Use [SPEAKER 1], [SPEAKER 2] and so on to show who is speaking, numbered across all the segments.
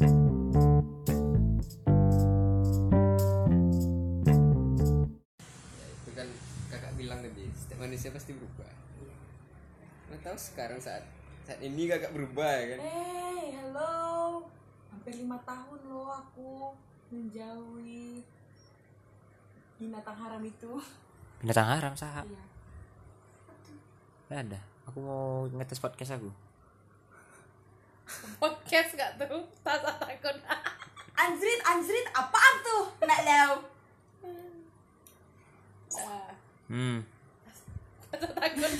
[SPEAKER 1] Ya, itu kan kakak bilang tadi setiap manusia pasti berubah Nah, tahu sekarang saat saat ini kakak berubah ya kan
[SPEAKER 2] Hey, hello. Hampir lima tahun loh aku menjauhi binatang haram itu.
[SPEAKER 3] binatang haram sahab
[SPEAKER 2] Iya.
[SPEAKER 3] Nggak ada aku mau ngetes podcast aku
[SPEAKER 4] podcast gak tuh tata takut
[SPEAKER 2] Anjrit, anjrit, apaan tuh? Nak lew.
[SPEAKER 4] Ah,
[SPEAKER 3] hmm
[SPEAKER 4] takut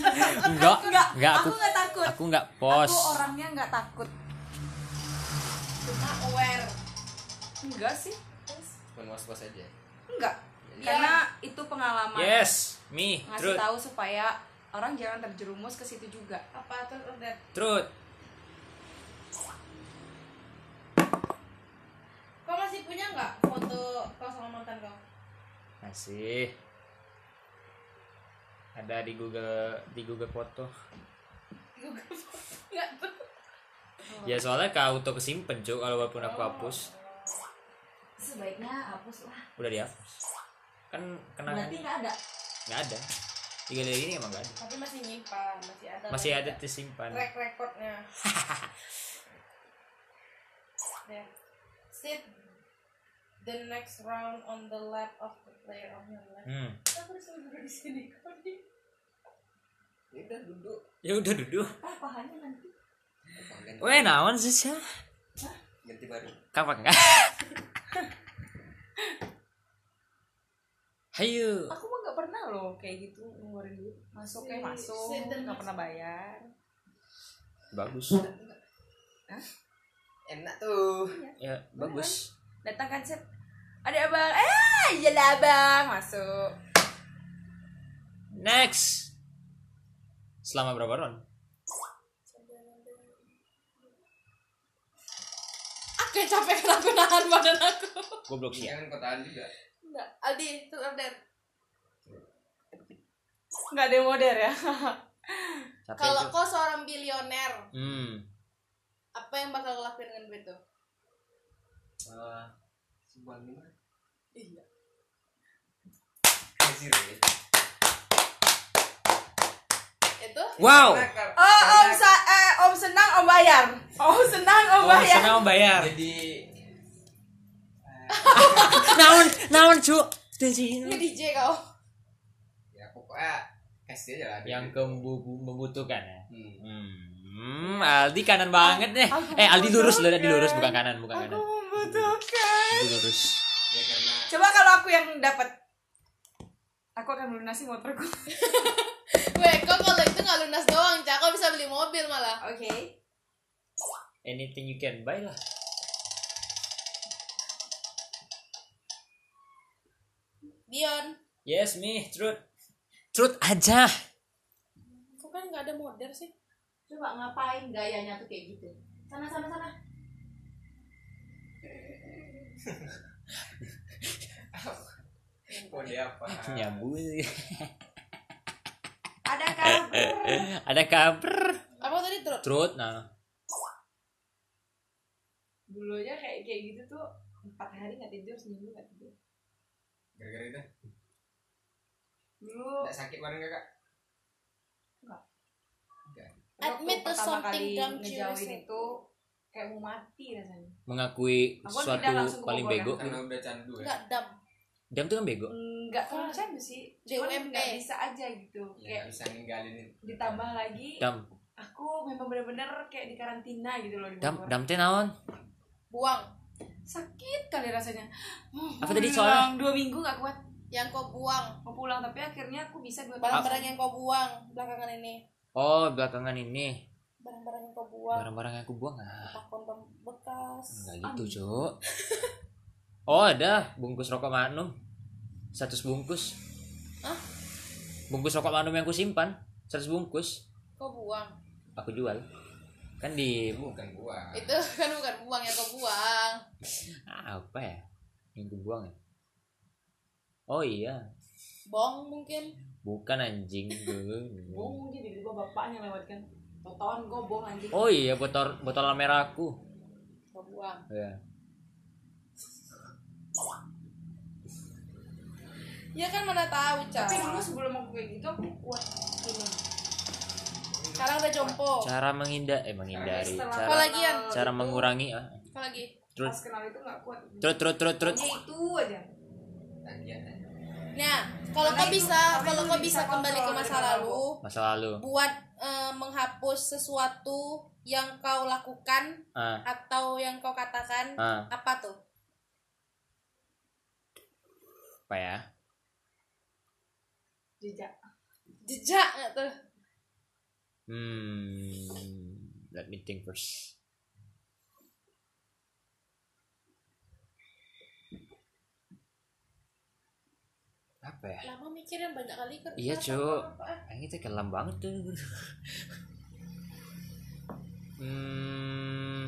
[SPEAKER 3] enggak
[SPEAKER 2] Enggak,
[SPEAKER 3] enggak
[SPEAKER 2] aku
[SPEAKER 3] aku
[SPEAKER 2] nggak takut.
[SPEAKER 3] aku nggak pos
[SPEAKER 2] Aku orangnya nggak takut.
[SPEAKER 4] cuma aware
[SPEAKER 2] Enggak sih.
[SPEAKER 1] cuma was was aja
[SPEAKER 2] Enggak.
[SPEAKER 4] Ya.
[SPEAKER 2] Karena itu pengalaman.
[SPEAKER 3] yes me
[SPEAKER 2] Ngasih
[SPEAKER 3] truth
[SPEAKER 2] tahu supaya orang jangan terjerumus ke situ juga.
[SPEAKER 4] apa tuh udah
[SPEAKER 3] truth
[SPEAKER 4] punya nggak foto kau sama mantan kau?
[SPEAKER 3] Masih. Ada di Google di Google Foto.
[SPEAKER 4] Google nggak tuh.
[SPEAKER 3] Ya soalnya kau auto kesimpan cuk kalau walaupun aku hapus.
[SPEAKER 2] Sebaiknya hapus lah.
[SPEAKER 3] udah dihapus. Kan kenangan
[SPEAKER 2] Berarti nggak ada.
[SPEAKER 3] nggak ada. Di galeri ini emang nggak ada.
[SPEAKER 4] Tapi masih nyimpan masih ada
[SPEAKER 3] masih ada tersimpan
[SPEAKER 4] track recordnya. Ya sit the next round on the lap of the player of your life.
[SPEAKER 3] Hmm.
[SPEAKER 4] aku disuruh duduk di sini? Di
[SPEAKER 1] ya udah duduk.
[SPEAKER 3] Ya udah duduk.
[SPEAKER 2] Ah, pahanya nanti.
[SPEAKER 3] Weh naon sih sih
[SPEAKER 1] ganti baru.
[SPEAKER 3] Kapan enggak Hayu.
[SPEAKER 2] Aku mah nggak pernah loh kayak gitu ngeluarin duit. Masuk kayak masuk, nggak pernah bayar.
[SPEAKER 3] bagus.
[SPEAKER 1] Enak tuh.
[SPEAKER 3] Ya bagus
[SPEAKER 2] Datang kan set. Ada abang, eh lah abang. Masuk.
[SPEAKER 3] next. Selama berapa round?
[SPEAKER 4] Aku capek karena aku nahan badan aku.
[SPEAKER 3] Goblok sih ya?
[SPEAKER 1] Jangan kau tahan juga.
[SPEAKER 4] Enggak Aldi tuh update.
[SPEAKER 2] Nggak ada moder ya.
[SPEAKER 4] kalau kau seorang bilioner
[SPEAKER 3] hmm.
[SPEAKER 4] apa yang bakal lo lakuin dengan duit itu?
[SPEAKER 1] Eh, sebuah lima
[SPEAKER 4] iya
[SPEAKER 1] rate.
[SPEAKER 4] itu
[SPEAKER 3] wow
[SPEAKER 2] Oh, om sa eh, om senang om bayar. Om senang om
[SPEAKER 3] oh
[SPEAKER 2] bayar.
[SPEAKER 3] sana mau bayar
[SPEAKER 1] jadi
[SPEAKER 3] naon naon cu
[SPEAKER 4] ini DJ kau
[SPEAKER 1] ya pokoknya kasih aja lah
[SPEAKER 3] yang kembu membutuhkan ya
[SPEAKER 1] hmm.
[SPEAKER 3] Hmm, Aldi kanan banget deh.
[SPEAKER 2] Aku
[SPEAKER 3] Eh, Aldi lurus,
[SPEAKER 2] membutuhkan.
[SPEAKER 3] Aldi lurus bukan kanan, bukan
[SPEAKER 2] Aku
[SPEAKER 3] kanan.
[SPEAKER 2] Membutuhkan.
[SPEAKER 3] Aldi lurus.
[SPEAKER 1] ya karena
[SPEAKER 2] Coba kalau aku yang dapat aku akan melunasi motorku.
[SPEAKER 4] Weh, kok kalau itu nggak lunas doang, Cak. Kau bisa beli mobil malah.
[SPEAKER 2] Oke.
[SPEAKER 3] Anything you can buy lah.
[SPEAKER 4] Dion,
[SPEAKER 3] Yes, me, truth. Truth aja.
[SPEAKER 4] kok kan nggak ada model sih?
[SPEAKER 2] Coba ngapain gayanya tuh kayak gitu? Sana sana sana.
[SPEAKER 1] Kode apa
[SPEAKER 3] Nyambung sih.
[SPEAKER 2] Ada kabar.
[SPEAKER 3] Ada kabar.
[SPEAKER 4] Apa tadi terus?
[SPEAKER 3] Truth, nah.
[SPEAKER 2] Dulunya kayak kayak gitu tuh empat hari nggak tidur seminggu nggak tidur.
[SPEAKER 1] gara-gara itu
[SPEAKER 2] Dulu
[SPEAKER 1] tidak sakit bareng kakak
[SPEAKER 2] Enggak.
[SPEAKER 4] Admit to something
[SPEAKER 2] kali
[SPEAKER 4] dumb you
[SPEAKER 2] ngejauhin
[SPEAKER 4] recently.
[SPEAKER 2] itu kayak mau mati rasanya.
[SPEAKER 3] Mengakui
[SPEAKER 2] Aku kan
[SPEAKER 3] sesuatu
[SPEAKER 2] ke
[SPEAKER 3] paling bego.
[SPEAKER 1] karena udah candu ya
[SPEAKER 4] Enggak dam.
[SPEAKER 3] Diam tuh kan bego.
[SPEAKER 2] Enggak terlalu candu sih. Cuman
[SPEAKER 4] DUMP.
[SPEAKER 2] nggak bisa aja gitu.
[SPEAKER 1] ya
[SPEAKER 2] Kayak
[SPEAKER 1] bisa ninggalin
[SPEAKER 2] ditambah lagi
[SPEAKER 3] Dam,
[SPEAKER 2] aku memang bener-bener kayak di karantina gitu loh di
[SPEAKER 3] dam, dam teh naon?
[SPEAKER 4] Buang.
[SPEAKER 2] sakit kali rasanya
[SPEAKER 3] Apa tadi soalnya?
[SPEAKER 2] dua minggu gak kuat
[SPEAKER 4] Yang kau buang.
[SPEAKER 2] mau pulang tapi akhirnya aku bisa dua
[SPEAKER 4] Barang-barang yang kau buang belakangan ini.
[SPEAKER 3] Oh, belakangan ini
[SPEAKER 4] Barang-barang yang kau buang.
[SPEAKER 3] barang-barang yang aku buang ah.
[SPEAKER 4] Takon bekas.
[SPEAKER 3] Enggak gitu, Cuk. Oh, ada bungkus rokok Magnum. Satu bungkus.
[SPEAKER 4] Hah?
[SPEAKER 3] Bungkus rokok Magnum yang aku simpan, satu bungkus.
[SPEAKER 4] Kau buang.
[SPEAKER 3] Aku jual. Kan di
[SPEAKER 1] bukan gua
[SPEAKER 4] Itu kan bukan buang yang kau buang.
[SPEAKER 3] Ah, apa ya? Yang buang ya? Oh iya,
[SPEAKER 4] Bong mungkin.
[SPEAKER 3] bukan anjing.
[SPEAKER 2] bong mungkin tiba-tiba bapaknya lewat kan totoan gobong anjing
[SPEAKER 3] Oh iya, botol botol merah aku.
[SPEAKER 4] Kau buang. uang
[SPEAKER 3] ya
[SPEAKER 4] ya kan mana tahu Ca.
[SPEAKER 2] Tapi dulu sebelum aku kayak gitu aku kuat dulu.
[SPEAKER 4] sekarang udah jompo
[SPEAKER 3] cara menghindar eh menghindari
[SPEAKER 2] Setelah
[SPEAKER 3] cara
[SPEAKER 2] kenal
[SPEAKER 3] cara
[SPEAKER 2] itu,
[SPEAKER 3] mengurangi ah.
[SPEAKER 4] apa lagi
[SPEAKER 3] terus
[SPEAKER 2] Pas kenal itu nggak kuat.
[SPEAKER 3] terus terus terus terus
[SPEAKER 2] Ya itu aja.
[SPEAKER 1] tanya
[SPEAKER 4] nah kalau kau bisa kalau kau
[SPEAKER 2] bisa
[SPEAKER 4] kembali ke masa
[SPEAKER 2] daripada
[SPEAKER 4] lalu
[SPEAKER 3] masa lalu.
[SPEAKER 4] buat eh, menghapus sesuatu yang kau lakukan
[SPEAKER 3] ah.
[SPEAKER 4] atau yang kau katakan
[SPEAKER 3] ah.
[SPEAKER 4] apa tuh?
[SPEAKER 3] Apa ya?
[SPEAKER 2] Jejak.
[SPEAKER 4] jejak nggak tuh?
[SPEAKER 3] Hmm let me think first apa ya
[SPEAKER 4] lama mikirin banyak kali kan
[SPEAKER 3] Iya,
[SPEAKER 4] apa.
[SPEAKER 3] Kayaknya itu kelam banget tuh. hmm.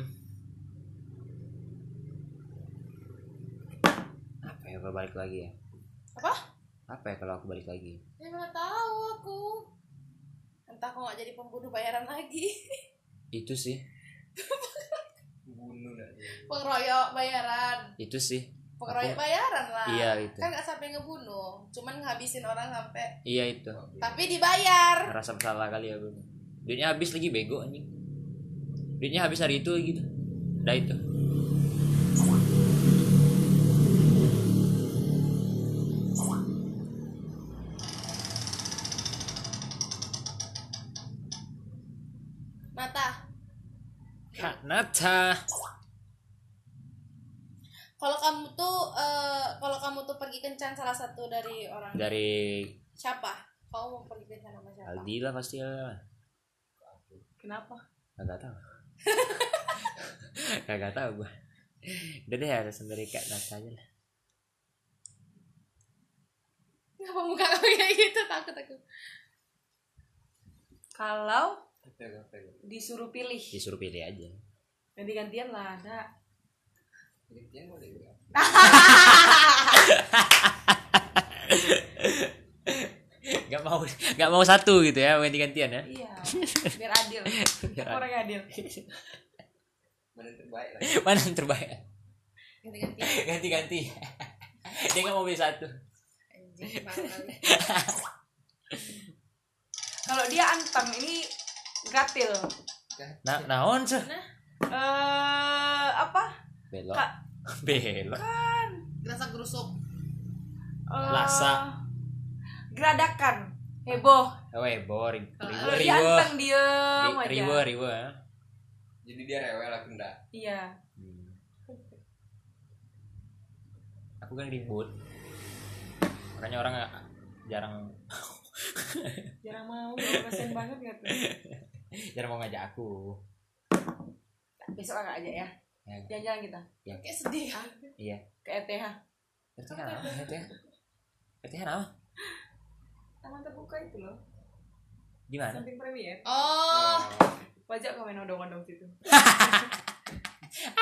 [SPEAKER 3] Apa ya kalau balik lagi ya?
[SPEAKER 4] apa
[SPEAKER 3] Apa ya kalau aku balik lagi?
[SPEAKER 4] ya nggak tahu aku entah kau nggak jadi pembunuh bayaran lagi
[SPEAKER 3] Itu sih,
[SPEAKER 1] bunuh dah
[SPEAKER 4] pengeroyok bayaran
[SPEAKER 3] itu sih.
[SPEAKER 4] Pengeroyok bayaran lah
[SPEAKER 3] Iya, itu.
[SPEAKER 4] kan nggak sampai ngebunuh cuman ngabisin orang sampai
[SPEAKER 3] Iya itu.
[SPEAKER 4] tapi dibayar
[SPEAKER 3] Ngerasa bersalah kali ya aku. Duitnya habis lagi bego anjing. Duitnya habis hari itu gitu. Udah itu.
[SPEAKER 4] Nata
[SPEAKER 3] Kak Nata.
[SPEAKER 4] kalau kamu tuh eh, kalau kamu tuh pergi kencan salah satu dari orang
[SPEAKER 3] Dari
[SPEAKER 4] siapa kamu mau pergi kencan sama siapa
[SPEAKER 3] Aldi lah pasti lah.
[SPEAKER 2] Kenapa?
[SPEAKER 3] Kagak tahu. Kagak tahu gua. Udah deh harus dari Kak Nata aja lah.
[SPEAKER 4] Kenapa muka kamu kayak gitu takut aku
[SPEAKER 2] Kalau disuruh pilih,
[SPEAKER 3] Disuruh pilih aja.
[SPEAKER 2] ganti-gantian lah ada.
[SPEAKER 1] Gantian boleh
[SPEAKER 3] Gak mau gak mau satu gitu ya ganti-gantian ya.
[SPEAKER 2] Iya. Biar adil.
[SPEAKER 3] Biar
[SPEAKER 2] Orang adil.
[SPEAKER 1] mana yang terbaik lah
[SPEAKER 3] Mana yang terbaik?
[SPEAKER 4] ganti-ganti
[SPEAKER 3] Ganti-ganti. Dia gak mau pilih satu.
[SPEAKER 4] anjing.
[SPEAKER 2] Kalau dia antem ini gatil.
[SPEAKER 3] Nah, naon sih?
[SPEAKER 2] Eh apa?
[SPEAKER 3] Belok.
[SPEAKER 2] Kak.
[SPEAKER 3] Belok.
[SPEAKER 4] gerasa gerusuk
[SPEAKER 2] Eh,
[SPEAKER 3] Lasa.
[SPEAKER 2] Geradakan. Heboh.
[SPEAKER 3] Webo, ribu,
[SPEAKER 2] Kalau
[SPEAKER 3] ribu,
[SPEAKER 2] dia
[SPEAKER 3] ribu,
[SPEAKER 2] anteng diem aja.
[SPEAKER 3] ribu, ribu, ya.
[SPEAKER 1] jadi dia rewel aku enggak
[SPEAKER 2] Iya.
[SPEAKER 3] Hmm. Aku kan ribut. Makanya orang nggak- jarang
[SPEAKER 2] Jarang mau. Kasian banget gak tuh?
[SPEAKER 3] jarang mau ngajak aku.
[SPEAKER 2] Besok agak aja ya.
[SPEAKER 3] Ya.
[SPEAKER 2] Jalan-jalan kita.
[SPEAKER 4] kayak sedih
[SPEAKER 3] Iya.
[SPEAKER 2] Ke E ETH.
[SPEAKER 3] RTH apa? RTH? RTH apa?
[SPEAKER 2] Taman terbuka itu loh.
[SPEAKER 3] Di mana?
[SPEAKER 2] Samping premier.
[SPEAKER 4] oh
[SPEAKER 2] Pajak kau main odong-odong situ.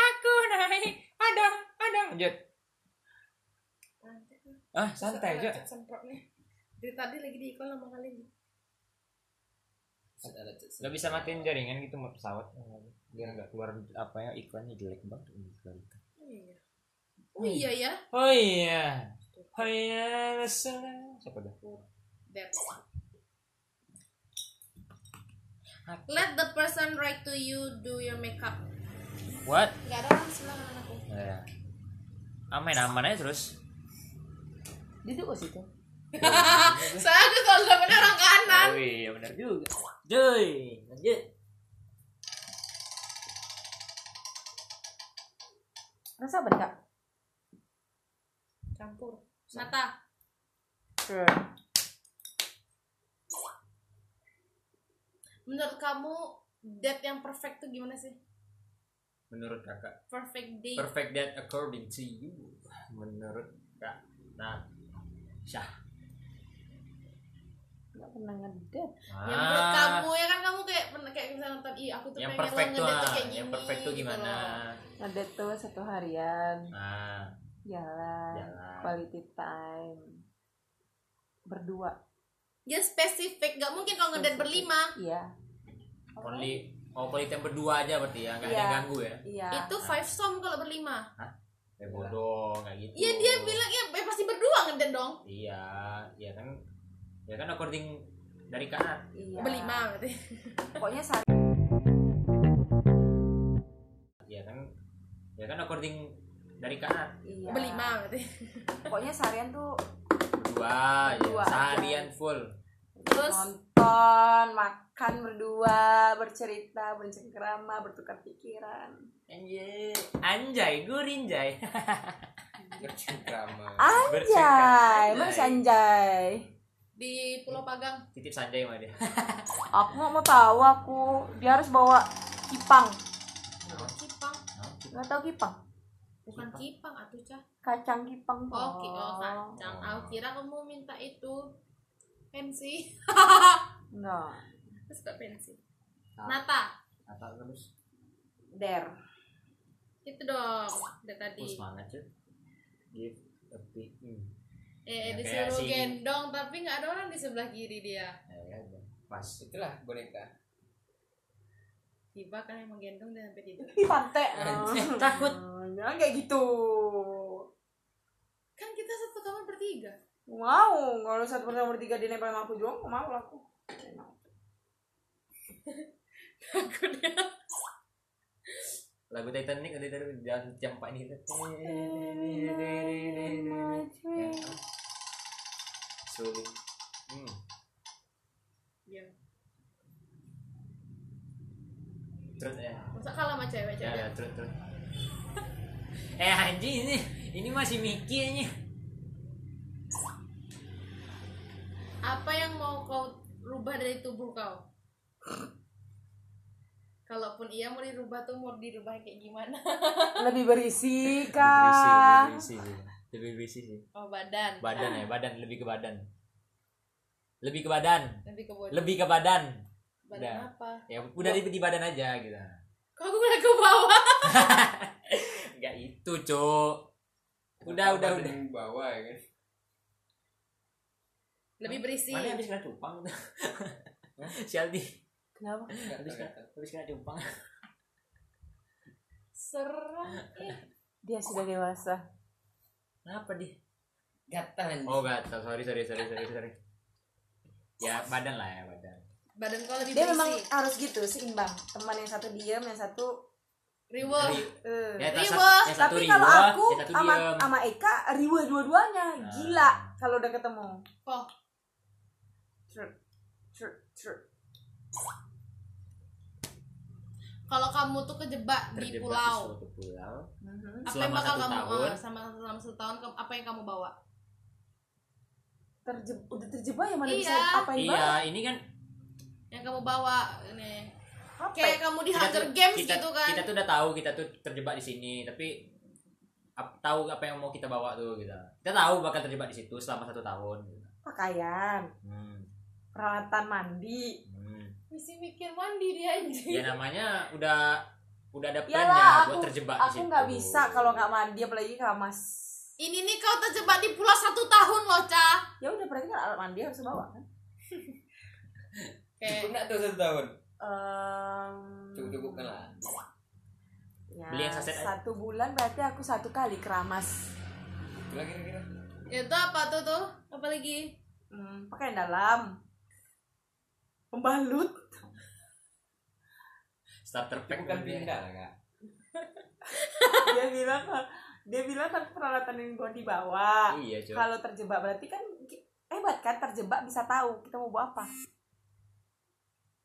[SPEAKER 3] Aku naik. Ada, ada. Lanjut. Ah, santai aja.
[SPEAKER 4] semprot nih dari tadi lagi di iklan lama kali nih
[SPEAKER 3] Gak bisa matiin jaringan gitu mau pesawat biar nggak keluar apa ya iklannya jelek banget iklan itu.
[SPEAKER 4] oh iya oh iya ya
[SPEAKER 3] Oh iya. Oh iya, masalah. Siapa dah?
[SPEAKER 4] That. Let the person right to you do your makeup.
[SPEAKER 3] What?
[SPEAKER 4] Gak ada orang sebelah kanan aku.
[SPEAKER 3] Ya. Aman aman aja terus.
[SPEAKER 2] Duduk ke situ.
[SPEAKER 4] Soalnya aku selalu dapetnya orang kanan.
[SPEAKER 3] Oh iya benar juga. Joy, lanjut.
[SPEAKER 2] Rasa apa kak?
[SPEAKER 4] Campur. Mata. Menurut kamu date yang perfect tuh gimana sih?
[SPEAKER 3] Menurut kakak,
[SPEAKER 4] Perfect date.
[SPEAKER 3] perfect that according to you. Menurut kak, nah, syah.
[SPEAKER 2] Gak pernah ngedate.
[SPEAKER 4] yang menurut kamu ya kan kamu kayak pernah kayak misalnya nonton ih aku tuh
[SPEAKER 3] yang
[SPEAKER 4] pengen
[SPEAKER 3] perfect tuh,
[SPEAKER 4] ngedate tuh
[SPEAKER 3] ah,
[SPEAKER 4] kayak gini
[SPEAKER 3] yang perfect tuh
[SPEAKER 4] gitu
[SPEAKER 3] gimana?
[SPEAKER 4] loh.
[SPEAKER 2] Ngedate tuh satu harian.
[SPEAKER 3] Nah,
[SPEAKER 2] Jalan.
[SPEAKER 3] Jalan.
[SPEAKER 2] Quality time. Berdua.
[SPEAKER 4] Ya spesifik, gak mungkin kalau ngedate berlima.
[SPEAKER 2] Iya.
[SPEAKER 3] only Oh, quality time berdua aja berarti ya, nggak ada
[SPEAKER 2] Iya.
[SPEAKER 3] ganggu ya?
[SPEAKER 2] Iya.
[SPEAKER 4] Itu five som kalau berlima.
[SPEAKER 3] Eh bodoh, nggak gitu.
[SPEAKER 4] Iya dia bilang ya eh, pasti berdua ngeden dong.
[SPEAKER 3] Iya, iya kan, ya kan according dari kanan.
[SPEAKER 2] Iya.
[SPEAKER 4] Berlima berarti.
[SPEAKER 2] Pokoknya sehari
[SPEAKER 3] Iya kan, ya kan according dari kanan.
[SPEAKER 2] iya.
[SPEAKER 4] Berlima berarti.
[SPEAKER 2] Pokoknya seharian tuh
[SPEAKER 3] Berdua,
[SPEAKER 2] Berdua
[SPEAKER 3] ya,
[SPEAKER 2] aja.
[SPEAKER 3] seharian full.
[SPEAKER 4] Terus
[SPEAKER 2] nonton, makan berdua, bercerita, bercengkerama, bertukar pikiran.
[SPEAKER 3] Anjay, anjay, gurinjay.
[SPEAKER 1] bercengkrama
[SPEAKER 2] Anjay, mas anjay.
[SPEAKER 4] Di Pulau Pagang.
[SPEAKER 3] Titip sanjay mah dia.
[SPEAKER 2] Aku nggak mau tahu aku. Dia harus bawa kipang.
[SPEAKER 4] Kipang.
[SPEAKER 2] Nggak tahu kipang?
[SPEAKER 4] Bukan kipang atuh cah.
[SPEAKER 2] Kacang kipang.
[SPEAKER 4] Oh, oh kacang. Aku kira kamu minta itu pensi.
[SPEAKER 2] Enggak.
[SPEAKER 4] Terus kok pensi. Nata.
[SPEAKER 3] Apa terus?
[SPEAKER 2] Der.
[SPEAKER 4] Itu dong. Udah tadi.
[SPEAKER 3] Oh, semangat cuy. Give a big mm.
[SPEAKER 4] Eh,
[SPEAKER 3] Ya,
[SPEAKER 4] disuruh
[SPEAKER 3] si-
[SPEAKER 4] gendong tapi nggak ada orang di sebelah kiri dia.
[SPEAKER 3] Ya, ya, udah. Pas.
[SPEAKER 1] itulah boneka
[SPEAKER 4] Tiba kan yang menggendong dan sampai tidur.
[SPEAKER 2] Ih, pantai.
[SPEAKER 3] takut.
[SPEAKER 2] Jangan kayak gitu.
[SPEAKER 4] Kan kita satu kamar bertiga.
[SPEAKER 2] Mau, kalau satu pertama bertiga dia nempel sama aku juga, mau lah aku.
[SPEAKER 4] Takut ya.
[SPEAKER 3] Lagu Titanic udah dari jam jam 4 ini. Sulit. Hmm.
[SPEAKER 4] Iya.
[SPEAKER 3] Terus ya.
[SPEAKER 4] Masa kalah sama cewek
[SPEAKER 3] Ya,
[SPEAKER 4] cewek.
[SPEAKER 3] ya, terus terus. eh anjing ini ini masih mikirnya.
[SPEAKER 4] Apa yang mau kau rubah dari tubuh kau? Kalaupun iya mau dirubah tuh mau dirubah kayak gimana?
[SPEAKER 2] Lebih berisi
[SPEAKER 3] Lebih
[SPEAKER 2] kah?
[SPEAKER 3] berisi, lebih berisi sih. Lebih berisi sih.
[SPEAKER 4] Oh badan.
[SPEAKER 3] Badan ya, badan lebih ke badan. Lebih ke badan.
[SPEAKER 4] Lebih ke body.
[SPEAKER 3] Lebih ke badan.
[SPEAKER 4] Badan
[SPEAKER 3] udah.
[SPEAKER 4] apa?
[SPEAKER 3] Ya udah di, di badan aja gitu.
[SPEAKER 4] Kok aku udah ke bawah?
[SPEAKER 3] Enggak itu, Cuk. Udah, udah,
[SPEAKER 1] Badan
[SPEAKER 3] udah.
[SPEAKER 1] yang bawah ya kan
[SPEAKER 4] Lebih berisi.
[SPEAKER 3] Mana habis kena cupang tuh.
[SPEAKER 2] Kenapa?
[SPEAKER 3] habis kena habis kena cupang.
[SPEAKER 4] Serem. Ih,
[SPEAKER 2] Dia sudah dewasa.
[SPEAKER 3] Kenapa dia?
[SPEAKER 1] gatal anjing
[SPEAKER 3] Oh, gatal. Sorry, sorry, sorry, sorry, sorry. Ya, badan lah ya, badan.
[SPEAKER 4] Badan kau lebih
[SPEAKER 2] Dia
[SPEAKER 4] berisi.
[SPEAKER 2] memang harus gitu, seimbang. Teman yang satu diam, yang satu
[SPEAKER 4] Riwo.
[SPEAKER 3] Ri-
[SPEAKER 2] eh.
[SPEAKER 3] Ya, tas-
[SPEAKER 4] Riwa.
[SPEAKER 2] Tapi kalau
[SPEAKER 3] riwa,
[SPEAKER 2] aku sama
[SPEAKER 3] diem.
[SPEAKER 2] sama Eka riwa dua-duanya.
[SPEAKER 3] Nah.
[SPEAKER 2] Gila kalau udah ketemu. Truk, truk, truk.
[SPEAKER 4] Kalau kamu tuh kejebak, di
[SPEAKER 3] Terjebak
[SPEAKER 4] pulau,
[SPEAKER 3] suatu pulau.
[SPEAKER 2] Mhm.
[SPEAKER 4] apa
[SPEAKER 3] Selama
[SPEAKER 4] yang bakal
[SPEAKER 3] satu
[SPEAKER 4] kamu
[SPEAKER 3] tahun.
[SPEAKER 4] eh, sama selama satu tahun kamu- apa yang kamu bawa?
[SPEAKER 2] Terjeb- udah terjebak ya mana
[SPEAKER 4] Iya.
[SPEAKER 2] bisa apa yang
[SPEAKER 3] Iya, ini kan
[SPEAKER 4] Yang kamu bawa ini.
[SPEAKER 2] Apa?
[SPEAKER 4] Kayak kamu di
[SPEAKER 3] kita
[SPEAKER 4] Hunger
[SPEAKER 3] tuh-
[SPEAKER 4] Games
[SPEAKER 3] kita,
[SPEAKER 4] gitu kan.
[SPEAKER 3] Kita tuh udah tahu kita tuh terjebak di sini, tapi ap- tahu apa yang mau kita bawa tuh kita. Kita tahu bakal terjebak di situ selama satu tahun. Gitu.
[SPEAKER 2] Pakaian,
[SPEAKER 3] Hmm.
[SPEAKER 2] peralatan mandi.
[SPEAKER 4] Mesti mikir mandi dia anjing.
[SPEAKER 3] Ya namanya udah udah ada
[SPEAKER 2] aku
[SPEAKER 3] buat terjebak di
[SPEAKER 2] aku nggak bisa kalau nggak mandi apalagi keramas.
[SPEAKER 4] Ini nih kau terjebak di pulau satu tahun loh, Ca.
[SPEAKER 2] Ya udah berarti kan alat mandi harus bawa kan?
[SPEAKER 4] Kayak
[SPEAKER 1] cukup nggak tuh satu tahun
[SPEAKER 2] Em,
[SPEAKER 1] cukup cukup kan lah
[SPEAKER 2] ya,
[SPEAKER 3] Beli yang saset aja.
[SPEAKER 2] satu bulan berarti aku satu kali keramas.
[SPEAKER 1] Itulah kira-kira
[SPEAKER 4] itu apa tuh tuh? Apa lagi?
[SPEAKER 2] Hmm, pakaian dalam. Pembalut.
[SPEAKER 3] Starter pack
[SPEAKER 1] bukan
[SPEAKER 3] dia.
[SPEAKER 1] pindah lah kak
[SPEAKER 2] dia bilang dia bilang kan peralatan yang gua dibawa.
[SPEAKER 3] Iya.
[SPEAKER 2] Kalau terjebak berarti kan hebat kan terjebak bisa tahu kita mau bawa apa.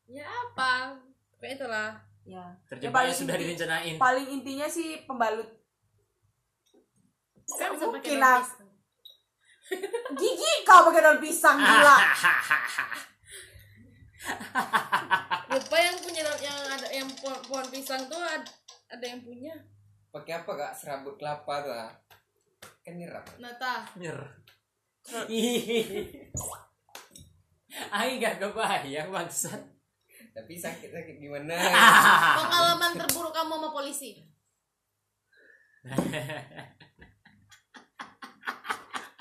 [SPEAKER 4] Ya apa? Kayak itulah.
[SPEAKER 2] Ya.
[SPEAKER 3] Terjebaknya
[SPEAKER 2] paling
[SPEAKER 3] sudah
[SPEAKER 2] inti-
[SPEAKER 3] direncanain.
[SPEAKER 2] Paling intinya sih pembalut.
[SPEAKER 4] Kan
[SPEAKER 2] Mungkin lah. Gigi kau pakai daun pisang gila.
[SPEAKER 4] Lupa yang punya yang ada yang pohon, pohon pisang tuh ada, ada yang punya.
[SPEAKER 1] pakai apa kak serabut kelapa tuh ah kan nyerap
[SPEAKER 4] Nata.
[SPEAKER 3] Nyer. Aing gak kebayang bangsat.
[SPEAKER 1] tapi sakit sakit gimana
[SPEAKER 4] Pengalaman terburuk kamu sama polisi.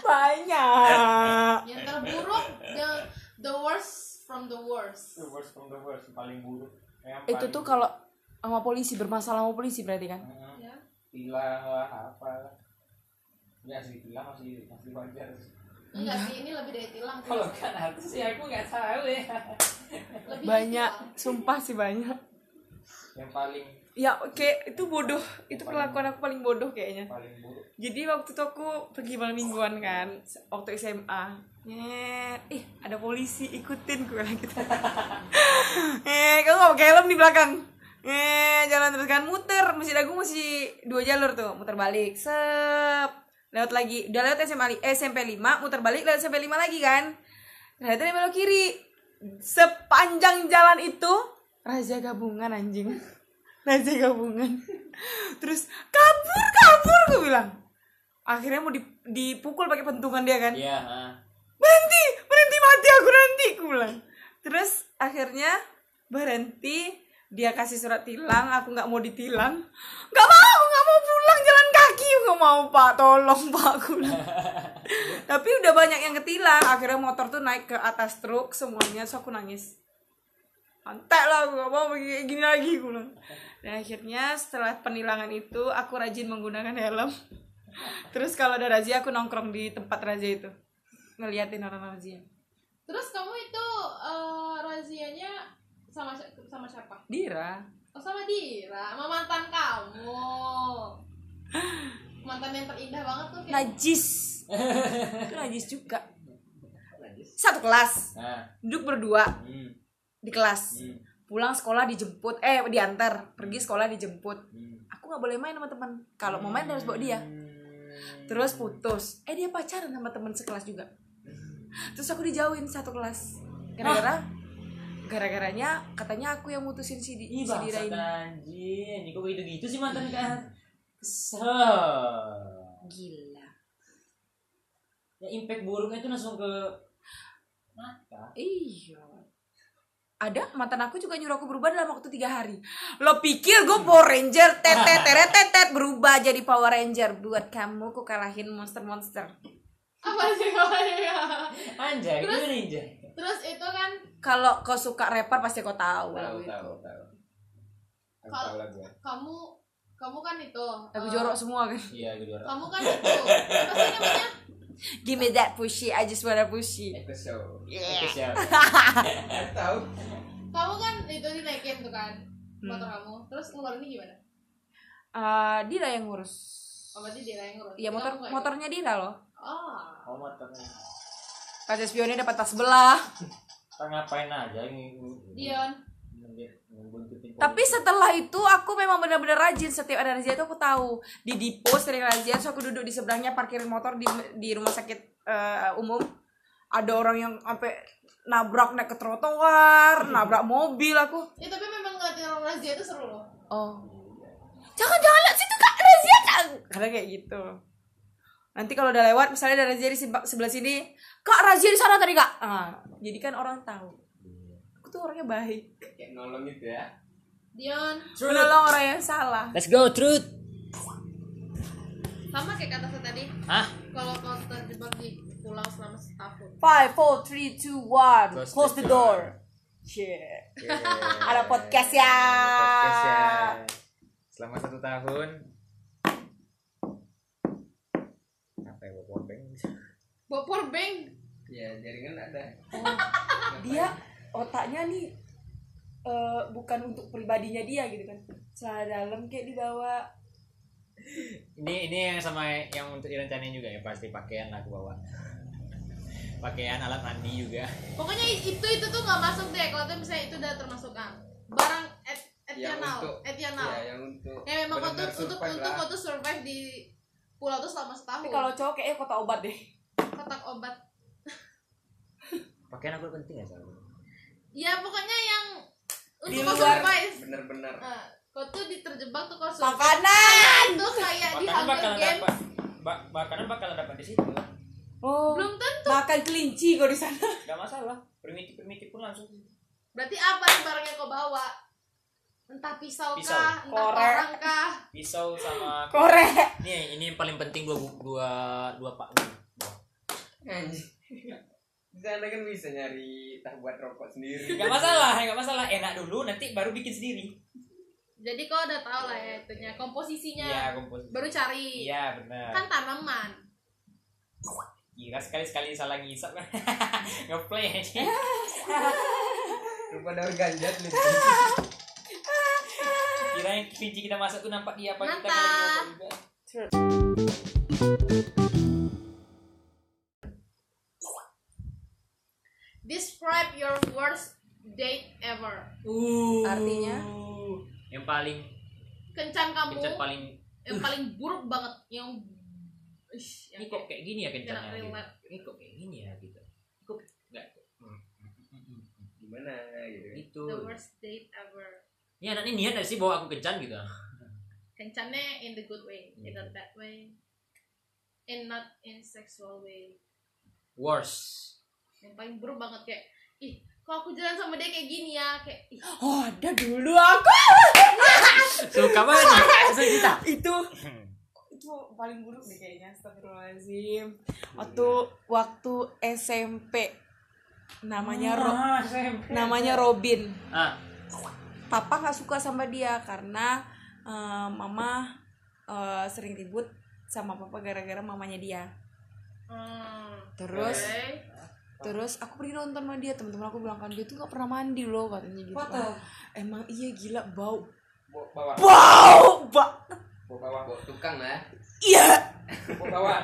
[SPEAKER 2] Banyak.
[SPEAKER 4] Yang terburuk, the the worst from the worst.
[SPEAKER 3] The worst from the worst paling buruk. Yang
[SPEAKER 2] itu
[SPEAKER 3] paling-
[SPEAKER 2] tuh kalau sama polisi bermasalah sama polisi berarti kan
[SPEAKER 3] Heeh.
[SPEAKER 4] Ya.
[SPEAKER 3] tilang lah apa lah ya sih tilang masih masih wajar
[SPEAKER 4] Enggak sih, ini lebih dari tilang. sih.
[SPEAKER 3] kalau kan artis ya aku nggak tahu ya
[SPEAKER 4] Lebih
[SPEAKER 2] banyak sumpah sih banyak
[SPEAKER 3] yang paling
[SPEAKER 2] ya oke itu bodoh. Itu perlakuan aku paling bodoh kayaknya.
[SPEAKER 3] Paling
[SPEAKER 2] jadi waktu itu aku pergi malam mingguan kan waktu SMA Nyet, ih ada polisi ikutin gue gitu eh kamu gak pakai helm di belakang. Eh jalan terus kan muter masih dagu masih dua jalur tuh muter balik sep. Lewat lagi udah lewat SMA eh, SMP 5 muter balik lewat SMP 5 lagi kan. Ternyata dia belok kiri. Sepanjang jalan itu raja gabungan anjing raja gabungan. Terus kabur kabur gue bilang. Akhirnya mau di- dipukul pakai pentungan dia kan.
[SPEAKER 3] Iya
[SPEAKER 2] berhenti berhenti mati aku nanti aku bilang. Terus akhirnya berhenti dia kasih surat tilang aku nggak mau ditilang. Nggak mau nggak mau pulang jalan kaki. Nggak mau pak tolong pak aku bilang. Tapi udah banyak yang ketilang. Akhirnya motor tuh naik ke atas truk semuanya so aku nangis Antek lah aku gak mau kayak gini lagi bilang. Dan akhirnya setelah penilangan itu aku rajin menggunakan helm. Terus kalau ada razia aku nongkrong di tempat razia itu. Ngeliatin orang razia.
[SPEAKER 4] Terus kamu itu eh, razianya sama sama siapa?
[SPEAKER 2] Dira.
[SPEAKER 4] Oh sama Dira, sama mantan kamu. Mantan yang terindah banget tuh. kayak-
[SPEAKER 2] najis. Itu najis juga. Satu kelas.
[SPEAKER 3] Nah.
[SPEAKER 2] Duduk berdua.
[SPEAKER 3] Hmm.
[SPEAKER 2] Di kelas.
[SPEAKER 3] Hmm.
[SPEAKER 2] pulang sekolah dijemput. Eh diantar. Pergi sekolah dijemput.
[SPEAKER 3] Hmm.
[SPEAKER 2] aku nggak boleh main sama teman. Kalau mau main harus bawa dia. Terus putus. Eh dia pacaran sama teman sekelas juga. Terus aku dijauhin satu kelas. Gara-gara gara-garanya katanya aku yang mutusin si, Di- si Dira
[SPEAKER 3] ini. kok gitu-gitu sih mantan kan? Kesel.
[SPEAKER 2] gila.
[SPEAKER 3] Ya impact buruknya itu langsung ke mata.
[SPEAKER 2] iya ada mantan aku juga nyuruh aku berubah dalam waktu tiga hari lo pikir gue Power Ranger tetet teret tetet berubah jadi Power Ranger buat kamu ku kalahin monster-monster
[SPEAKER 4] Apa sih kamu?
[SPEAKER 3] Anjay, itu
[SPEAKER 4] Terus-
[SPEAKER 3] ninja.
[SPEAKER 4] Terus itu kan
[SPEAKER 2] kalau kau suka rapper pasti kau tahu
[SPEAKER 1] tahu
[SPEAKER 2] itu.
[SPEAKER 1] tahu tahu aku
[SPEAKER 4] Kalau- kamu kamu kan itu.
[SPEAKER 2] lagu
[SPEAKER 4] eh,
[SPEAKER 2] jorok semua kan
[SPEAKER 3] Iya, gue juara.
[SPEAKER 4] Kamu kan itu. Apa sih namanya?
[SPEAKER 2] Give me that pushy I just wanna pushy
[SPEAKER 1] Eko show
[SPEAKER 3] Itu siapa?
[SPEAKER 1] tahu
[SPEAKER 4] Kamu kan itu dinaikin tuh kan
[SPEAKER 2] Hmm.
[SPEAKER 4] motor kamu. Terus ngeluarinnya gimana?
[SPEAKER 2] Eh, Dira yang ngurus
[SPEAKER 4] Oh, berarti dia yang ngurus.
[SPEAKER 2] Iya motor motornya Dira loh
[SPEAKER 4] Oh.
[SPEAKER 3] Oh, motornya.
[SPEAKER 2] kaca spionnya dapat tas sebelah
[SPEAKER 3] Kita ngapain aja ini?
[SPEAKER 4] Dion.
[SPEAKER 3] Ngebuntutin
[SPEAKER 2] tapi setelah itu aku memang benar-benar rajin setiap ada razia itu aku tahu. Di dipo sering razia so aku duduk di seberangnya parkirin motor di di rumah sakit eh, umum. Ada orang yang sampai nabrak naik ke trotoar nabrak mobil aku.
[SPEAKER 4] Ya tapi memang ngeliatin orang razia itu seru loh.
[SPEAKER 2] oh. Jangan jangan lihat situ kak razia kak karena kayak gitu. Nanti kalau udah lewat misalnya ada razia di sebelah sini kak razia di sana tadi kak ah, jadi kan orang tahu tuh orangnya baik
[SPEAKER 1] kayak nolong gitu ya
[SPEAKER 4] Dion.
[SPEAKER 2] menolong orang yang salah
[SPEAKER 3] Let's go, truth.
[SPEAKER 4] Sama kayak kata saya tadi.
[SPEAKER 3] Hah?
[SPEAKER 4] Kalau kau terjebak di pulau selama setahun.
[SPEAKER 2] Five, four, three, two, one.
[SPEAKER 1] Close
[SPEAKER 2] Close,
[SPEAKER 1] the
[SPEAKER 2] the door. Shit. Ada podcast ya.
[SPEAKER 1] podcast ya selama satu tahun apa ya bawa bank
[SPEAKER 4] Bawa power bank.
[SPEAKER 1] ya jaringan ada
[SPEAKER 2] Dia otaknya nih eh, bukan untuk pribadinya dia gitu kan. Celana dalam kayak dibawa.
[SPEAKER 3] Ini ini yang sama yang untuk direncanain juga ya pasti pakaian aku bawa. Pakaian alat mandi juga.
[SPEAKER 4] Pokoknya itu itu tuh nggak masuk deh. Kalau tuh misalnya itu udah termasuk ah, barang et,
[SPEAKER 1] yang
[SPEAKER 4] etional,
[SPEAKER 1] untuk
[SPEAKER 4] etional.
[SPEAKER 1] ya yang untuk
[SPEAKER 4] Ya memang kau tuh untuk
[SPEAKER 1] survive
[SPEAKER 4] untuk
[SPEAKER 1] lah.
[SPEAKER 4] kau tuh survive di pulau tuh selama setahun.
[SPEAKER 2] Tapi kalau cowok kayaknya kota obat deh.
[SPEAKER 4] kotak obat.
[SPEAKER 3] Pakaian aku penting ya soalnya.
[SPEAKER 4] Ya pokoknya yang
[SPEAKER 2] Di
[SPEAKER 4] untuk kau
[SPEAKER 2] luar.
[SPEAKER 4] survive.
[SPEAKER 1] bener-bener
[SPEAKER 4] Nah, kau tuh di terjebak tuh kau.
[SPEAKER 2] Makanan.
[SPEAKER 4] Itu kayak di
[SPEAKER 3] Makanan
[SPEAKER 4] Hunger Games.
[SPEAKER 3] dapat. Ba makanan bakalan dapat di situ.
[SPEAKER 2] Oh.
[SPEAKER 4] Belum tentu.
[SPEAKER 2] Makan kelinci kau di sana.
[SPEAKER 3] Gak masalah. Primitif primitif pun langsung.
[SPEAKER 4] Berarti apa barang yang kau bawa? Entah pisau,
[SPEAKER 3] Pisau.
[SPEAKER 4] kah, entah
[SPEAKER 2] Korek.
[SPEAKER 4] orang kah?
[SPEAKER 3] Pisau sama
[SPEAKER 2] Korek.
[SPEAKER 3] Nih, ini yang paling penting dua dua dua pak.
[SPEAKER 1] Anjing. Di sana kan bisa nyari tak buat rokok sendiri.
[SPEAKER 3] Nggak masalah nggak masalah. Enak dulu nanti baru bikin sendiri.
[SPEAKER 4] Jadi kau udah tahu lah ya itunya komposisinya.
[SPEAKER 3] iya komposisi.
[SPEAKER 4] Baru cari.
[SPEAKER 3] iya benar.
[SPEAKER 4] Kan tanaman.
[SPEAKER 3] Gila sekali sekali salah ngisap. Kan ngeplay aja
[SPEAKER 1] rupa daun ganja tuh
[SPEAKER 3] kira yang kelinci kita masak tuh nampak dia apa? Kita
[SPEAKER 4] Mantap.
[SPEAKER 3] ngerokok juga
[SPEAKER 4] date ever.
[SPEAKER 2] Artinya?
[SPEAKER 3] yang paling
[SPEAKER 4] Kencan kamu.
[SPEAKER 3] kencan paling
[SPEAKER 4] Yang paling buruk banget. Yang Ish, yang
[SPEAKER 3] ini kok kayak gini ya kencannya gitu. ini kok kayak gini ya gitu kok nggak Hmm, hmm, hmm, hmm, hmm.
[SPEAKER 1] gimana gitu kan
[SPEAKER 3] gitu
[SPEAKER 4] the worst date ever.
[SPEAKER 3] ini anak ini niat sih bawa aku kencan gitu
[SPEAKER 4] Kencannya in the good way, in
[SPEAKER 3] Hmm.
[SPEAKER 4] the bad way, and not in sexual way.
[SPEAKER 3] worse
[SPEAKER 4] Yang paling buruk banget kayak, ih, kok aku jalan sama dia kayak gini ya, kayak, ih,
[SPEAKER 2] Oh, ada dulu aku.
[SPEAKER 3] suka banget langsung kita
[SPEAKER 2] itu. Itu paling buruk deh kayaknya astagfirullahaladzim. Waktu waktu SMP namanya Ro namanya Robin.
[SPEAKER 3] Ah.
[SPEAKER 2] Papa nggak suka sama dia karena eh, mama eh, sering ribut sama papa gara-gara mamanya dia.
[SPEAKER 4] Hmm,
[SPEAKER 2] terus. Terus aku pergi nonton sama dia teman-teman aku bilang kan dia tuh nggak pernah mandi loh katanya gitu kan. emang iya gila bau. Bau banget
[SPEAKER 1] bawa bawa. Bawa tukang lah
[SPEAKER 2] iya.
[SPEAKER 3] Bawa. Bawa.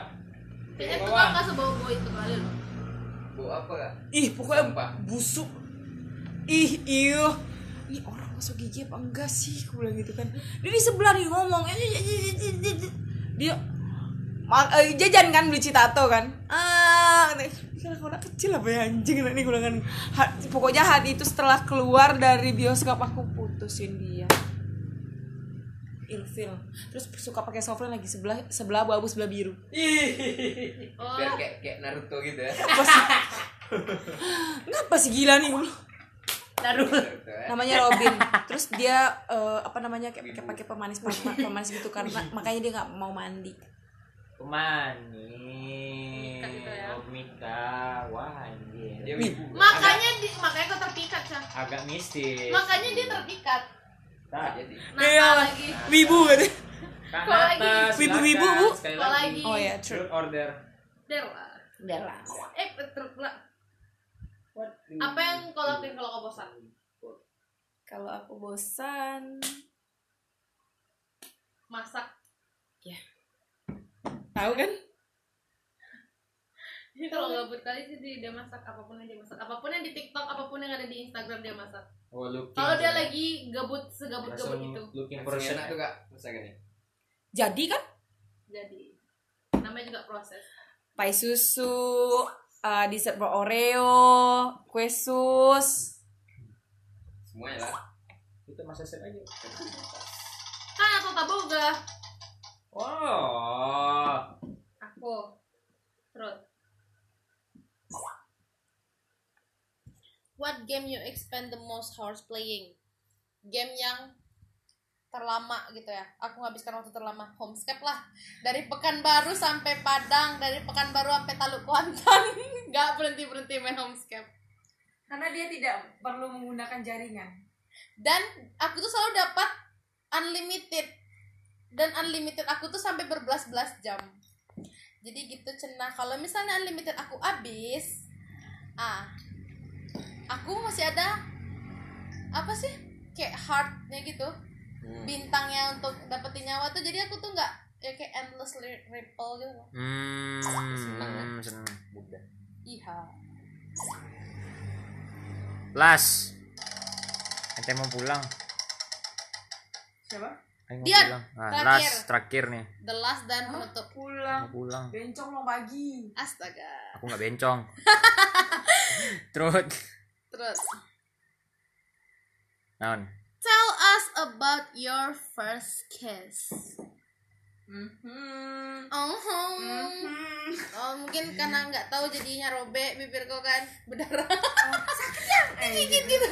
[SPEAKER 4] Kayaknya tuh kan nggak sebawa-bawa itu kali loh.
[SPEAKER 1] bawa apa kak
[SPEAKER 2] ih pokoknya
[SPEAKER 1] Sampah.
[SPEAKER 2] busuk. Ih iyo ini orang masuk gigi apa enggak sih? Aku bilang gitu kan. Dia di sebelah nih ngomong. "Eh, eh, eh, eh, eh, eh." dia eh, jajan kan beli citato kan? Ah kira kau anak kecil apa ya anjing ini kan Ha- pokoknya hari itu setelah keluar dari bioskop aku putusin dia. Ilfil. Terus suka pakai software lagi sebelah sebelah abu sebelah biru.
[SPEAKER 4] Oh,
[SPEAKER 1] biar kayak kayak Naruto gitu ya.
[SPEAKER 2] Apa sih? Ngapa sih gila nih?
[SPEAKER 3] Naruto.
[SPEAKER 1] Ya
[SPEAKER 2] namanya Robin. Terus dia eh, apa namanya kayak pakai pemanis, pemanis gitu karena makanya dia nggak mau mandi
[SPEAKER 3] pemanis
[SPEAKER 4] Mikat gitu ya.
[SPEAKER 3] oh Mika wah anjir
[SPEAKER 1] dia
[SPEAKER 4] makanya di, makanya kau terpikat, Cah.
[SPEAKER 3] agak mistis
[SPEAKER 4] Makanya dia terpikat.
[SPEAKER 3] tak
[SPEAKER 1] jadi
[SPEAKER 4] Nakal
[SPEAKER 2] Iya.
[SPEAKER 4] lagi.
[SPEAKER 2] wibu kan
[SPEAKER 3] Kak? Nata,
[SPEAKER 2] Wibu-wibu. Bu.
[SPEAKER 3] Sekali
[SPEAKER 4] Kok
[SPEAKER 3] lagi.
[SPEAKER 4] lagi?
[SPEAKER 2] oh ya true
[SPEAKER 3] Truth order
[SPEAKER 4] Der lah.
[SPEAKER 2] udah lah
[SPEAKER 4] Eh, terus lah. Apa yang kau lakuin kalau kau bosan?
[SPEAKER 2] kalau aku bosan
[SPEAKER 4] Masak.
[SPEAKER 2] Tahu kan
[SPEAKER 4] Jadi kalau gabut kali sih dia, masak apa pun yang dia masak. Apa pun yang di TikTok, apa pun yang ada di Instagram dia masak.
[SPEAKER 3] oh looking
[SPEAKER 4] Kalau dia lagi gabut segabut-gabut
[SPEAKER 3] Langsung
[SPEAKER 4] itu.
[SPEAKER 3] looking for
[SPEAKER 1] enak tuh kak
[SPEAKER 2] jadi kan
[SPEAKER 4] Jadi namanya juga proses.
[SPEAKER 2] pai susu eh, dessert Oreo kue sus
[SPEAKER 1] semuanya lah
[SPEAKER 3] itu masa set aja
[SPEAKER 4] Kan atau taboga.
[SPEAKER 3] Oh
[SPEAKER 4] Aku. Terus. What game you expend the most hours playing? Game yang terlama gitu ya. Aku menghabiskan waktu terlama homescape lah. Dari Pekanbaru sampai Padang, dari Pekanbaru sampai Taluk Kuantan. Nggak berhenti-berhenti main homescape.
[SPEAKER 2] karena dia tidak perlu menggunakan jaringan
[SPEAKER 4] Dan aku tuh selalu dapat unlimited. Dan unlimited aku tuh sampai berbelas-belas jam. Jadi gitu cenah. Kalau misalnya unlimited aku habis, ah, aku masih ada apa sih kayak heartnya gitu,
[SPEAKER 1] Hmm.
[SPEAKER 4] bintangnya untuk dapetin nyawa tuh. Jadi aku tuh nggak ya kayak endless ripple gitu. loh.
[SPEAKER 3] hmm
[SPEAKER 1] Senang ya? Bukan.
[SPEAKER 4] Iya.
[SPEAKER 3] las ente mau pulang
[SPEAKER 2] siapa
[SPEAKER 3] Ayo mau
[SPEAKER 4] Dia,
[SPEAKER 3] pulang nah,
[SPEAKER 4] terakhir.
[SPEAKER 3] las terakhir nih
[SPEAKER 4] The last dan penutup.
[SPEAKER 2] pulang
[SPEAKER 3] mau pulang
[SPEAKER 2] bencong mau pagi
[SPEAKER 4] Astaga.
[SPEAKER 3] aku nggak bencong terus
[SPEAKER 4] Terus,
[SPEAKER 3] naon
[SPEAKER 4] tell us about your first kiss.
[SPEAKER 2] Mhm.
[SPEAKER 4] Oh,
[SPEAKER 2] Mhm.
[SPEAKER 4] oh mungkin karena nggak tahu jadinya robek bibir kau kan berdarah.
[SPEAKER 2] Eh,
[SPEAKER 4] gitu.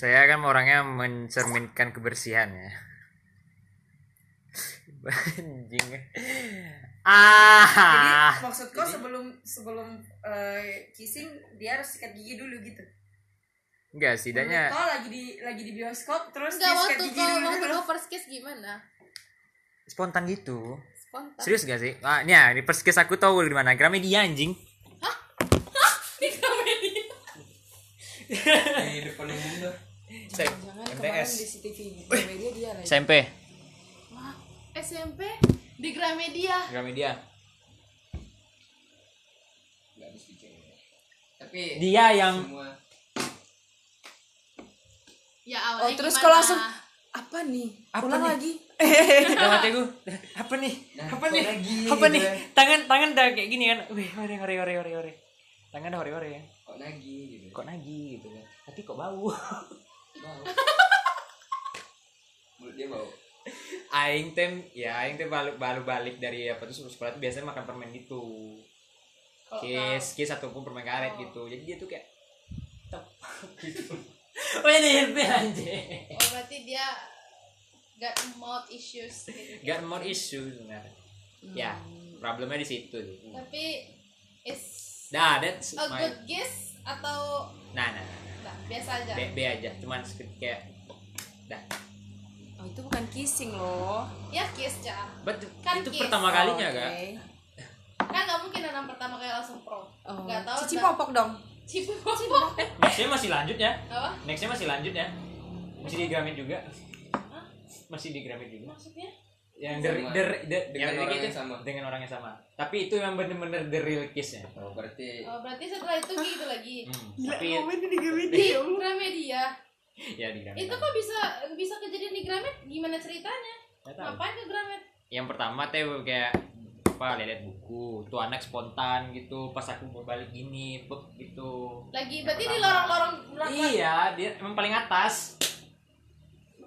[SPEAKER 3] Saya kan orangnya mencerminkan kebersihan ya anjing
[SPEAKER 2] Jadi
[SPEAKER 3] ah
[SPEAKER 2] maksud kau sebelum sebelum eh, kissing dia harus sikat gigi dulu gitu.
[SPEAKER 3] enggak setidaknya
[SPEAKER 2] Kau lagi di lagi di bioskop terus
[SPEAKER 4] Enggak
[SPEAKER 2] dia sikat
[SPEAKER 4] waktu
[SPEAKER 2] gigi
[SPEAKER 4] kau
[SPEAKER 2] dulu.
[SPEAKER 4] waktu
[SPEAKER 2] gitu.
[SPEAKER 4] kau first kiss gimana?
[SPEAKER 3] spontan gitu
[SPEAKER 4] Spontan.
[SPEAKER 3] serius gak sih ah ini ya di first kiss aku tahu di mana Gramedia anjing
[SPEAKER 4] Di Gramedia.
[SPEAKER 1] di depan umum
[SPEAKER 2] Jangan kemarin di CCTV media dia lagi.
[SPEAKER 3] SMP
[SPEAKER 4] Wah, SMP di Gramedia.
[SPEAKER 3] Gramedia.
[SPEAKER 1] Tapi
[SPEAKER 3] dia yang
[SPEAKER 1] semua
[SPEAKER 4] Ya awalnya
[SPEAKER 2] Oh, terus kau langsung apa nih?
[SPEAKER 3] Apa
[SPEAKER 2] Ulang
[SPEAKER 3] nih?
[SPEAKER 2] lagi.
[SPEAKER 3] Dalam hati gue apa nih?
[SPEAKER 1] Nah,
[SPEAKER 3] apa nih?
[SPEAKER 1] lagi
[SPEAKER 3] apa
[SPEAKER 1] gitu
[SPEAKER 3] nih?
[SPEAKER 1] ya?
[SPEAKER 3] tangan tangan udah kayak gini kan. Wih ore ore ore ore ore tangan ore ore ya
[SPEAKER 1] kok lagi gitu.
[SPEAKER 3] Kok nagi gitu kan. Tapi kok bau
[SPEAKER 1] bau mulut dia bau.
[SPEAKER 3] Aing tem ya aing tem balik balik balik dari apa tuh sekolah tuh biasanya makan permen gitu.
[SPEAKER 4] Kalau
[SPEAKER 3] kiss kiss ataupun permen karet
[SPEAKER 4] Oh.
[SPEAKER 3] gitu. Jadi dia tuh kayak tep gitu. Oh ini HP anjing.
[SPEAKER 4] Oh berarti dia got mouth issues gitu.
[SPEAKER 3] got more issue sebenarnya ya problemnya di situ tuh
[SPEAKER 4] Tapi is
[SPEAKER 3] nah that's
[SPEAKER 4] a
[SPEAKER 3] my
[SPEAKER 4] good kiss atau
[SPEAKER 3] nah nah, nah,
[SPEAKER 4] biasa aja?
[SPEAKER 3] B, B aja cuman sedikit kayak dah
[SPEAKER 2] Oh, itu bukan kissing loh.
[SPEAKER 4] Ya kiss cah.
[SPEAKER 3] but
[SPEAKER 4] Kan
[SPEAKER 3] itu
[SPEAKER 4] kiss.
[SPEAKER 3] pertama kalinya
[SPEAKER 2] Oke.
[SPEAKER 3] kak
[SPEAKER 4] Kan nggak mungkin orang pertama kali langsung pro.
[SPEAKER 2] Oh.
[SPEAKER 4] Nggak tahu.
[SPEAKER 2] Cici popok dong.
[SPEAKER 4] Cipu popok.
[SPEAKER 3] nextnya masih lanjut ya
[SPEAKER 4] Apa?
[SPEAKER 3] nextnya masih lanjut ya masih di Gramet juga masih di Gramet juga
[SPEAKER 4] Maksudnya?
[SPEAKER 3] Yang
[SPEAKER 1] Sama.
[SPEAKER 3] der, der, der,
[SPEAKER 1] Dengan
[SPEAKER 3] yang
[SPEAKER 1] orang yang sama.
[SPEAKER 3] dengan orang yang sama tapi itu yang bener-bener the real kissnya
[SPEAKER 1] oh berarti
[SPEAKER 4] Oh berarti setelah itu gitu lagi.
[SPEAKER 3] hmm.
[SPEAKER 2] Gila,
[SPEAKER 3] tapi
[SPEAKER 2] komen di media
[SPEAKER 4] Di
[SPEAKER 2] ya Allah.
[SPEAKER 4] Gramedia.
[SPEAKER 3] ya di Gramet
[SPEAKER 4] Itu kok bisa bisa kejadian di Gramet? Gimana ceritanya? Ngapain ke Gramet?
[SPEAKER 3] yang pertama teh kayak apa lihat buku tuh anak spontan gitu pas aku mau balik gini bek gitu
[SPEAKER 4] Lagi
[SPEAKER 3] Yang
[SPEAKER 4] berarti di
[SPEAKER 3] pertama.
[SPEAKER 4] lorong-lorong belakang.
[SPEAKER 3] iya dia emang paling atas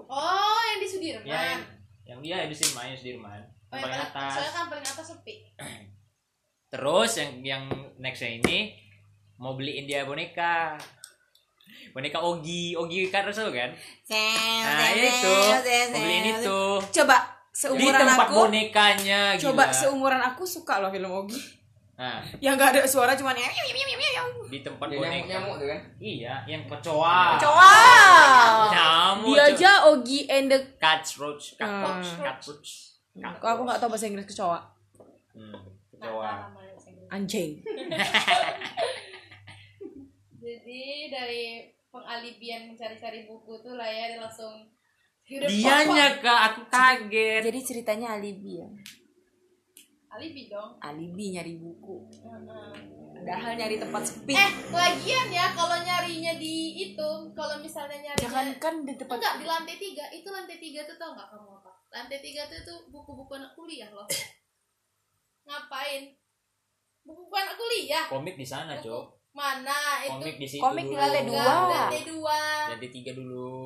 [SPEAKER 4] Oh, yang di Sudirman.
[SPEAKER 3] ya yang, yang dia di Sudirman yang Sudirman
[SPEAKER 4] Oh,
[SPEAKER 3] yang paling atas
[SPEAKER 4] soalnya kan paling atas sepi.
[SPEAKER 3] Terus yang yang nextnya ini mau beliin dia boneka. Boneka Ogi, Ogi Carousel kan? Nah, itu. Mau beliin itu.
[SPEAKER 2] Coba
[SPEAKER 3] Di
[SPEAKER 2] seumuran
[SPEAKER 3] tempat
[SPEAKER 2] aku.
[SPEAKER 3] bonekanya
[SPEAKER 2] Coba
[SPEAKER 3] gila.
[SPEAKER 2] seumuran aku suka loh film Ogi.
[SPEAKER 3] Nah,
[SPEAKER 2] Yang gak ada suara cuman ya.
[SPEAKER 3] di tempat
[SPEAKER 1] nyamuk
[SPEAKER 3] boneka.
[SPEAKER 1] nyamuk tuh kan
[SPEAKER 3] Iya, yang kecoa.
[SPEAKER 2] Coba.
[SPEAKER 3] Nyamuk.
[SPEAKER 2] Dia aja Ogi and the
[SPEAKER 3] Catchroach, catroach,
[SPEAKER 2] Hmm.
[SPEAKER 3] catroach.
[SPEAKER 2] Kok aku gak tahu bahasa Inggris kecoa.
[SPEAKER 3] Hmm, kecoa.
[SPEAKER 2] Anjing.
[SPEAKER 4] Jadi dari pengalibian mencari-cari buku tuh lah ya langsung
[SPEAKER 3] Dianya kak, aku kaget.
[SPEAKER 2] Jadi ceritanya alibi ya.
[SPEAKER 4] Alibi dong.
[SPEAKER 2] Alibi nyari buku.
[SPEAKER 4] Heeh.
[SPEAKER 2] Padahal nyari tempat sepi.
[SPEAKER 4] Eh, lagian ya kalau nyarinya di itu, kalau misalnya nyarinya
[SPEAKER 2] Jangankan di tempat
[SPEAKER 4] enggak di lantai tiga, itu lantai tiga tuh tau nggak kamu apa? Lantai tiga tuh tuh buku-buku anak kuliah loh. Ngapain? Buku-buku anak kuliah.
[SPEAKER 3] Komik di sana, Cok.
[SPEAKER 4] Mana itu?
[SPEAKER 3] Komik di situ.
[SPEAKER 2] Komik di lantai dua.
[SPEAKER 4] lantai dua.
[SPEAKER 3] lantai tiga dulu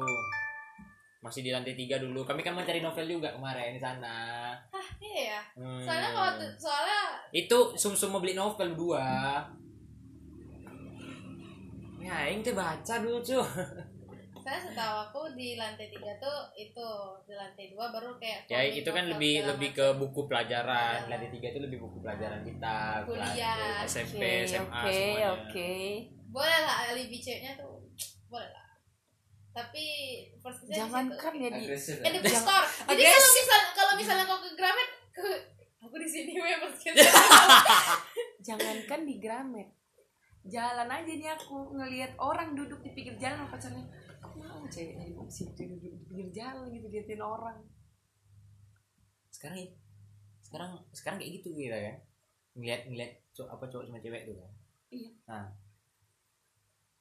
[SPEAKER 3] masih di lantai tiga dulu kami kan mencari novel juga kemarin di sana
[SPEAKER 4] Hah, iya ya.
[SPEAKER 3] Hmm.
[SPEAKER 4] Soalnya kalau soalnya
[SPEAKER 3] itu sum sum mau beli novel dua ya yang teh baca dulu cuy
[SPEAKER 4] saya setahu aku di lantai tiga tuh itu di lantai dua baru kayak
[SPEAKER 3] ya itu kan lebih lebih ke buku pelajaran
[SPEAKER 4] Pelajaran.
[SPEAKER 3] lantai tiga itu lebih buku pelajaran kita
[SPEAKER 4] Kuliah.
[SPEAKER 3] SMP
[SPEAKER 2] Oke,
[SPEAKER 3] SMA
[SPEAKER 2] oke,
[SPEAKER 3] semuanya
[SPEAKER 2] oke.
[SPEAKER 4] boleh lah alibi ceweknya tuh boleh lah tapi first kiss
[SPEAKER 2] Jangankan ya di
[SPEAKER 1] agresif
[SPEAKER 4] di
[SPEAKER 1] ya?
[SPEAKER 4] bookstore jadi kalau misal kalau misalnya kau ke Gramet ke aku di sini weh first kiss
[SPEAKER 2] jangankan di Gramet. Jalan aja nih aku ngelihat orang duduk di pinggir jalan sama pacarnya. Kok mau ceweknya di situ duduk di pinggir jalan gitu liatin orang.
[SPEAKER 3] sekarang sekarang sekarang kayak gitu kita kan ngeliat ngeliat cowok apa cowok sama cewek tuh kan
[SPEAKER 2] Iya.
[SPEAKER 3] nah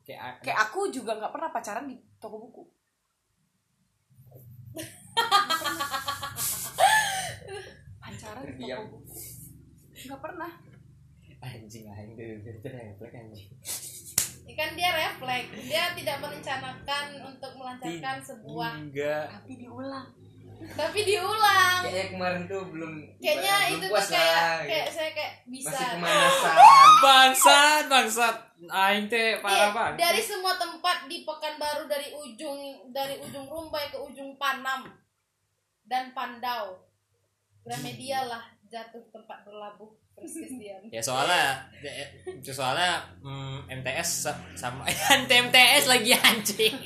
[SPEAKER 3] kayak
[SPEAKER 2] Kayak aku juga nggak pernah pacaran di toko buku. pacaran di toko buku. Nggak pernah.
[SPEAKER 3] anjing anjing itu itu refleks anjing
[SPEAKER 4] kan dia refleks dia tidak merencanakan untuk melancarkan sebuah
[SPEAKER 3] enggak
[SPEAKER 2] Tapi diulang.
[SPEAKER 4] Tapi diulang.
[SPEAKER 1] Kayaknya kemarin tuh belum
[SPEAKER 4] kayaknya
[SPEAKER 1] belum
[SPEAKER 4] itu tuh kayak
[SPEAKER 1] lah,
[SPEAKER 4] kayak
[SPEAKER 1] gitu.
[SPEAKER 4] saya kayak bisa.
[SPEAKER 1] Masih pemanasan
[SPEAKER 3] bangsat bangsat. Aing teh
[SPEAKER 4] Iya,
[SPEAKER 3] parah banget.
[SPEAKER 4] dari semua tempat di Pekanbaru dari ujung dari ujung Rumbai ke ujung Panam dan Pandau. Gramedia lah jatuh tempat berlabuh
[SPEAKER 3] ya soalnya ya, soalnya mm, MTS sa- sama MTS lagi anjing.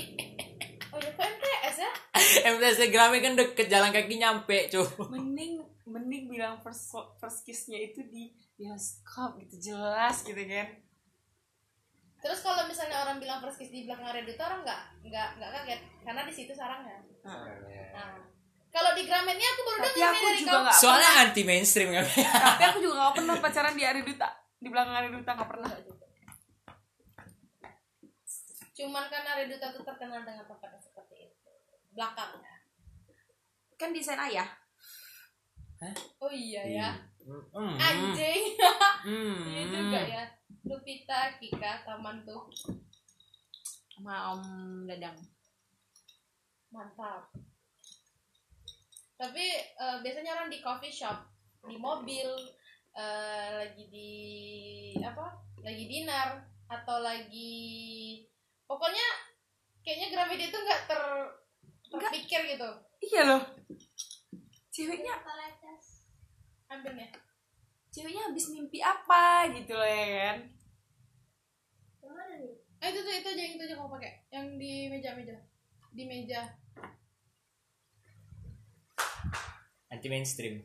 [SPEAKER 4] Oh ya kok MTS ya
[SPEAKER 3] MTS Telegramnya kan deket jalan kaki nyampe cuy.
[SPEAKER 2] Mending mending bilang first first kissnya itu di bioskop gitu jelas gitu kan.
[SPEAKER 4] Terus kalau misalnya orang bilang first kiss di belakang Reddit orang nggak nggak nggak kaget? Karena di situ sarangnya. Nah kalau di Grametnya aku baru dengar dari
[SPEAKER 2] juga nggak
[SPEAKER 3] soalnya anti mainstream kan
[SPEAKER 2] tapi aku juga gak pernah pacaran di Ari Duta di belakang Ari Duta gak pernah.
[SPEAKER 4] Cuman karena Reduta tuh terkenal dengan tempatnya belakangnya
[SPEAKER 2] kan desain ayah.
[SPEAKER 4] Oh iya ya.
[SPEAKER 3] Hmm.
[SPEAKER 4] anjing.
[SPEAKER 3] Hmm.
[SPEAKER 4] iya juga ya. Lupita Kika taman tuh.
[SPEAKER 2] Sama Om Dadang.
[SPEAKER 4] Mantap. Tapi eh, biasanya orang di coffee shop di mobil eh, lagi di apa lagi dinner atau lagi pokoknya kayaknya Gramedia itu nggak ter terpikir gitu.
[SPEAKER 2] Iya loh. Ceweknya
[SPEAKER 4] ambil ya
[SPEAKER 2] ceweknya habis mimpi apa gitu loh ya kan?
[SPEAKER 4] Ah itu tuh itu aja yang itu aja kamu pakai. Yang di meja meja di meja.
[SPEAKER 3] Anti mainstream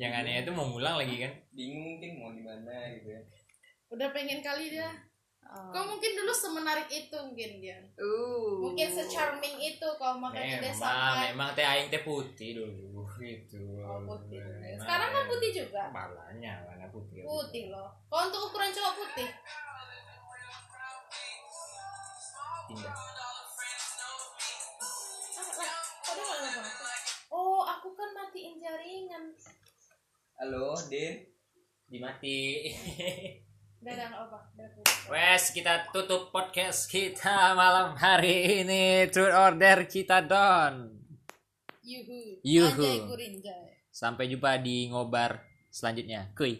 [SPEAKER 3] yang aneh itu mau ngulang lagi kan?
[SPEAKER 1] Bingung mungkin mau di mana gitu ya.
[SPEAKER 4] Udah pengen kali dia kau mungkin dulu semenarik itu mungkin dia
[SPEAKER 2] uh.
[SPEAKER 4] Mungkin secharming itu kalau makanya dia
[SPEAKER 3] memang
[SPEAKER 4] sampai
[SPEAKER 3] memang. Teh aing teh putih dulu gitu.
[SPEAKER 4] Oh, putih.
[SPEAKER 3] Memang,
[SPEAKER 4] Sekarang kan putih juga.
[SPEAKER 3] Malahnya warna putih.
[SPEAKER 4] Putih loh. Kalau untuk ukuran cowok putih?
[SPEAKER 3] Tindak.
[SPEAKER 4] Ah, oh aku kan matiin jaringan.
[SPEAKER 1] Halo din.
[SPEAKER 3] Dimati Wes kita tutup podcast kita malam hari ini. Truth order kita done
[SPEAKER 4] yuhu.
[SPEAKER 3] Yuhu. Sampai jumpa di ngobar selanjutnya. Kuy